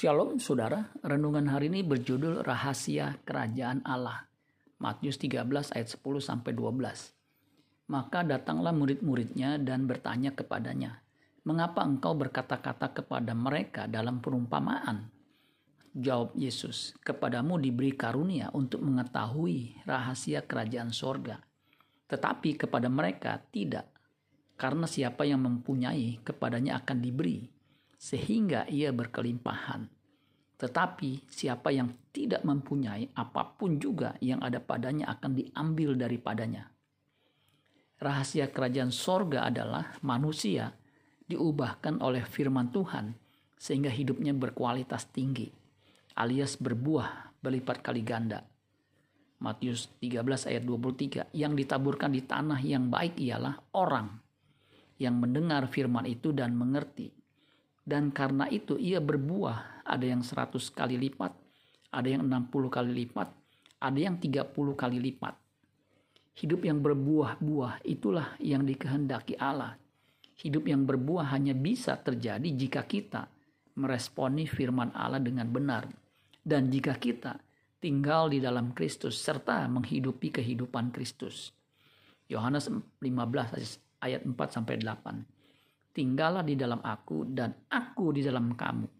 Shalom saudara, renungan hari ini berjudul Rahasia Kerajaan Allah. Matius 13 ayat 10 sampai 12. Maka datanglah murid-muridnya dan bertanya kepadanya, "Mengapa engkau berkata-kata kepada mereka dalam perumpamaan?" Jawab Yesus, "Kepadamu diberi karunia untuk mengetahui rahasia kerajaan sorga, tetapi kepada mereka tidak, karena siapa yang mempunyai kepadanya akan diberi." sehingga ia berkelimpahan. Tetapi siapa yang tidak mempunyai apa pun juga yang ada padanya akan diambil daripadanya. Rahasia kerajaan sorga adalah manusia diubahkan oleh firman Tuhan sehingga hidupnya berkualitas tinggi alias berbuah berlipat kali ganda. Matius 13 ayat 23 yang ditaburkan di tanah yang baik ialah orang yang mendengar firman itu dan mengerti dan karena itu ia berbuah, ada yang 100 kali lipat, ada yang 60 kali lipat, ada yang 30 kali lipat. Hidup yang berbuah-buah itulah yang dikehendaki Allah. Hidup yang berbuah hanya bisa terjadi jika kita meresponi firman Allah dengan benar. Dan jika kita tinggal di dalam Kristus serta menghidupi kehidupan Kristus. Yohanes 15 ayat 4 sampai 8 tinggallah di dalam aku dan aku di dalam kamu.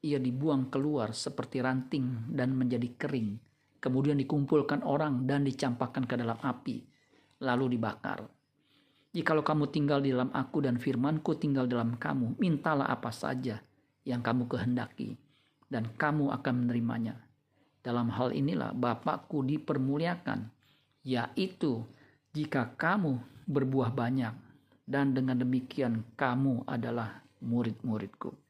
ia dibuang keluar seperti ranting dan menjadi kering. Kemudian dikumpulkan orang dan dicampakkan ke dalam api, lalu dibakar. Jikalau kamu tinggal di dalam aku dan firmanku tinggal dalam kamu, mintalah apa saja yang kamu kehendaki, dan kamu akan menerimanya. Dalam hal inilah Bapakku dipermuliakan, yaitu jika kamu berbuah banyak, dan dengan demikian kamu adalah murid-muridku.